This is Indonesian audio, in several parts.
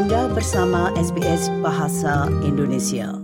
Anda bersama SBS Bahasa Indonesia.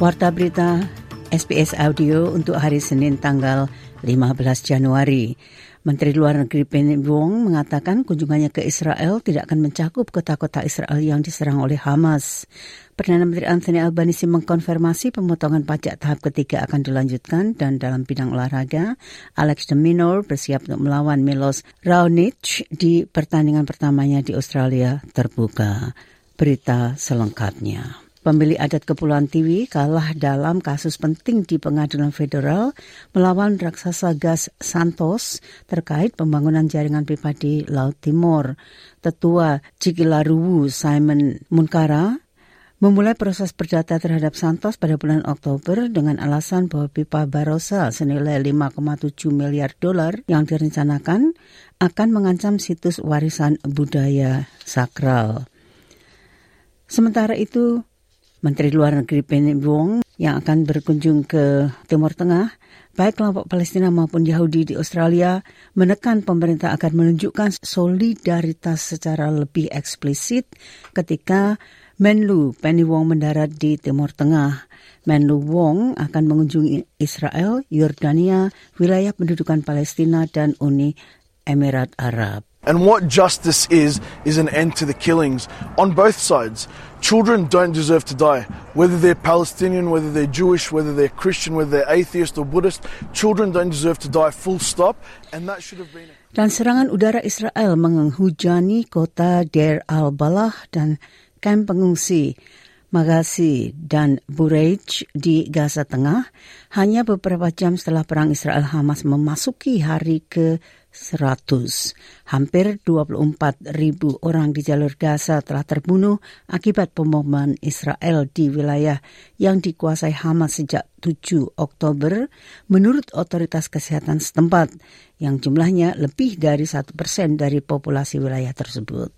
Warta berita SBS Audio untuk hari Senin tanggal 15 Januari. Menteri Luar Negeri Penny Wong mengatakan kunjungannya ke Israel tidak akan mencakup kota-kota Israel yang diserang oleh Hamas. Perdana Menteri Anthony Albanese mengkonfirmasi pemotongan pajak tahap ketiga akan dilanjutkan dan dalam bidang olahraga, Alex de Minaur bersiap untuk melawan Milos Raonic di pertandingan pertamanya di Australia terbuka. Berita selengkapnya. Pemilik adat Kepulauan Tiwi kalah dalam kasus penting di pengadilan federal melawan raksasa gas Santos terkait pembangunan jaringan pipa di Laut Timur. Tetua Cikilaruwu Simon Munkara memulai proses perdata terhadap Santos pada bulan Oktober dengan alasan bahwa pipa Barossa senilai 5,7 miliar dolar yang direncanakan akan mengancam situs warisan budaya sakral. Sementara itu, Menteri Luar Negeri Penny Wong yang akan berkunjung ke Timur Tengah, baik kelompok Palestina maupun Yahudi di Australia, menekan pemerintah agar menunjukkan solidaritas secara lebih eksplisit ketika Menlu Penny Wong mendarat di Timur Tengah. Menlu Wong akan mengunjungi Israel, Yordania, wilayah pendudukan Palestina, dan Uni Emirat Arab. And what justice is, is an end to the killings on both sides. Children don't deserve to die. Whether they're Palestinian, whether they're Jewish, whether they're Christian, whether they're atheist or Buddhist, children don't deserve to die full stop. And that should have been... Dan serangan udara Israel menghujani kota Deir al-Balah dan kamp pengungsi Magasi dan Burej di Gaza Tengah hanya beberapa jam setelah perang Israel Hamas memasuki hari ke 100. Hampir 24 ribu orang di jalur Gaza telah terbunuh akibat pemboman Israel di wilayah yang dikuasai Hamas sejak 7 Oktober menurut otoritas kesehatan setempat yang jumlahnya lebih dari satu persen dari populasi wilayah tersebut.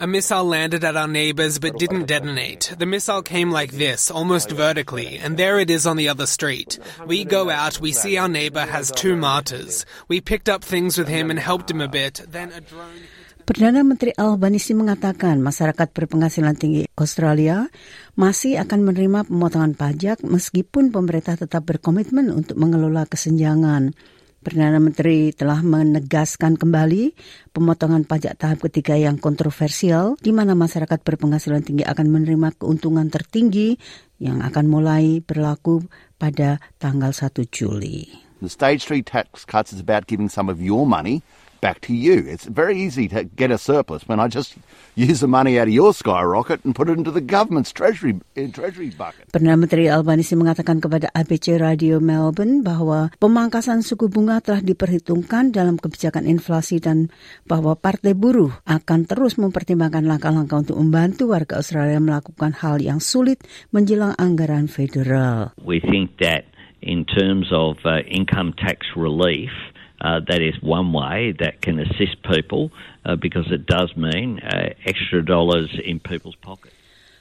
A missile landed at our neighbors but didn't detonate. The missile came like this, almost vertically, and there it is on the other street. We go out, we see our neighbor has two martyrs. We picked up things with him and helped him a bit. Then a drone. Perdana Menteri Albanisi mengatakan masyarakat berpenghasilan tinggi Australia masih akan menerima pemotongan pajak meskipun pemerintah tetap berkomitmen untuk mengelola kesenjangan. Perdana Menteri telah menegaskan kembali pemotongan pajak tahap ketiga yang kontroversial di mana masyarakat berpenghasilan tinggi akan menerima keuntungan tertinggi yang akan mulai berlaku pada tanggal 1 Juli. The stage 3 tax cuts is about giving some of your money back to you. It's very easy to get a surplus when I just use the money out of your skyrocket and put it into the government's treasury treasury bucket. Perdana Menteri Albanese mengatakan kepada ABC Radio Melbourne bahwa pemangkasan suku bunga telah diperhitungkan dalam kebijakan inflasi dan bahwa Partai Buruh akan terus mempertimbangkan langkah-langkah untuk membantu warga Australia melakukan hal yang sulit menjelang anggaran federal. We think that in terms of uh, income tax relief, Uh, that is one way that can assist people uh, because it does mean uh, extra dollars in people's pockets.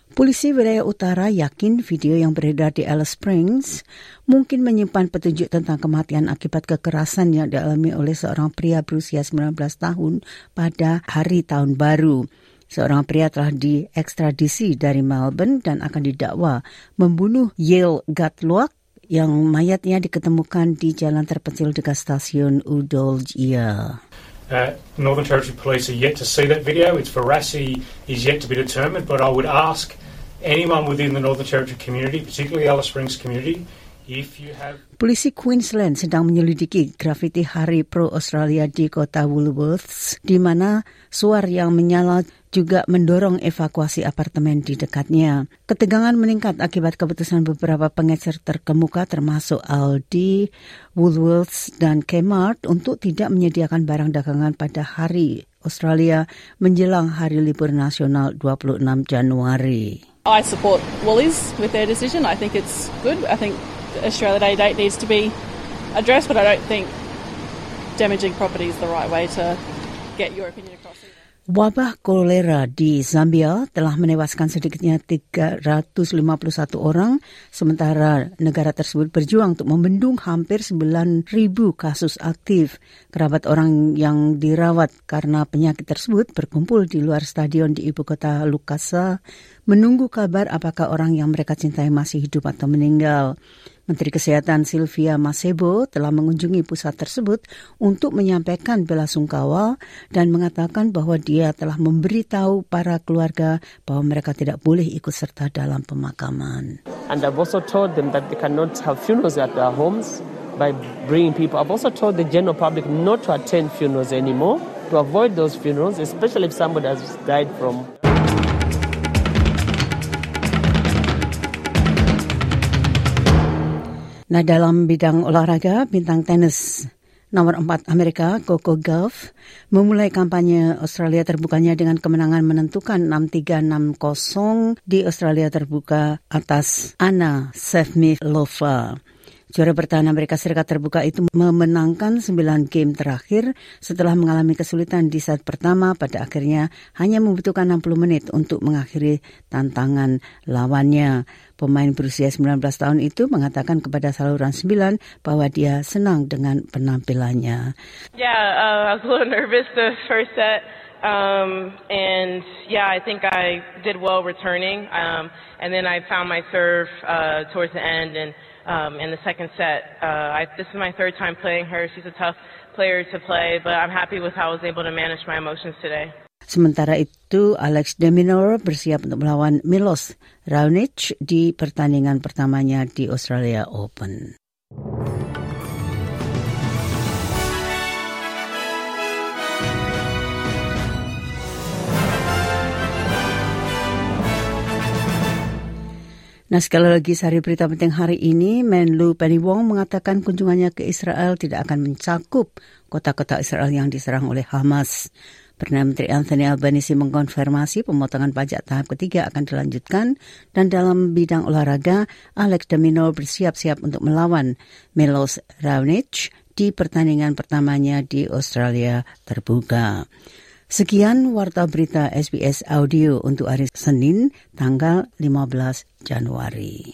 Polisi wilayah utara yakin video yang beredar di Alice Springs mungkin menyimpan petunjuk tentang kematian akibat kekerasan yang dialami oleh seorang pria berusia 19 tahun pada hari tahun baru. Seorang pria telah diekstradisi dari Melbourne dan akan didakwa membunuh Yale Gatlock yang mayatnya diketemukan di jalan terpencil dekat stasiun Udolgia. Uh, Northern Territory Police are yet to see that video. Its veracity is yet to be determined, but I would ask anyone within the Northern Territory community, particularly Alice Springs community, Polisi Queensland sedang menyelidiki grafiti Hari Pro Australia di kota Woolworths, di mana suar yang menyala juga mendorong evakuasi apartemen di dekatnya. Ketegangan meningkat akibat keputusan beberapa pengecer terkemuka termasuk Aldi, Woolworths, dan Kmart untuk tidak menyediakan barang dagangan pada hari Australia menjelang hari libur nasional 26 Januari. I support Woolies with their decision. I think it's good. I think Australia Day date needs to be addressed, but I don't think damaging property is the right way to get your opinion across. Wabah kolera di Zambia telah menewaskan sedikitnya 351 orang, sementara negara tersebut berjuang untuk membendung hampir 9.000 kasus aktif. Kerabat orang yang dirawat karena penyakit tersebut berkumpul di luar stadion di ibu kota Lukasa, menunggu kabar apakah orang yang mereka cintai masih hidup atau meninggal. Menteri Kesehatan Sylvia Masebo telah mengunjungi pusat tersebut untuk menyampaikan bela sungkawa dan mengatakan bahwa dia telah memberitahu para keluarga bahwa mereka tidak boleh ikut serta dalam pemakaman. And I've also told them that they cannot have funerals at their homes by bringing people. I've also told the general public not to attend funerals anymore, to avoid those funerals, especially if somebody has died from Nah dalam bidang olahraga, bintang tenis nomor 4 Amerika, Coco Gauff, memulai kampanye Australia terbukanya dengan kemenangan menentukan 6-3-6-0 di Australia terbuka atas Anna Sevmilova. Juara bertahan Amerika Serikat terbuka itu memenangkan 9 game terakhir setelah mengalami kesulitan di set pertama pada akhirnya hanya membutuhkan 60 menit untuk mengakhiri tantangan lawannya. Pemain berusia 19 tahun itu mengatakan kepada saluran 9 bahwa dia senang dengan penampilannya. Yeah, uh, I was a little nervous the first set. Um, and yeah, I think I did well returning. Um, and then I found my serve uh, towards the end and um, in the second set. Uh, I, this is my third time playing her. She's a tough player to play, but I'm happy with how I was able to manage my emotions today. Sementara itu, Alex Deminor bersiap untuk melawan Milos Raonic di pertandingan pertamanya di Australia Open. Nah sekali lagi sehari berita penting hari ini, Menlu Penny Wong mengatakan kunjungannya ke Israel tidak akan mencakup kota-kota Israel yang diserang oleh Hamas. Perdana Menteri Anthony Albanese mengkonfirmasi pemotongan pajak tahap ketiga akan dilanjutkan dan dalam bidang olahraga, Alex Domino bersiap-siap untuk melawan Milos Raonic di pertandingan pertamanya di Australia terbuka. Sekian warta berita SBS Audio untuk hari Senin tanggal 15 Januari.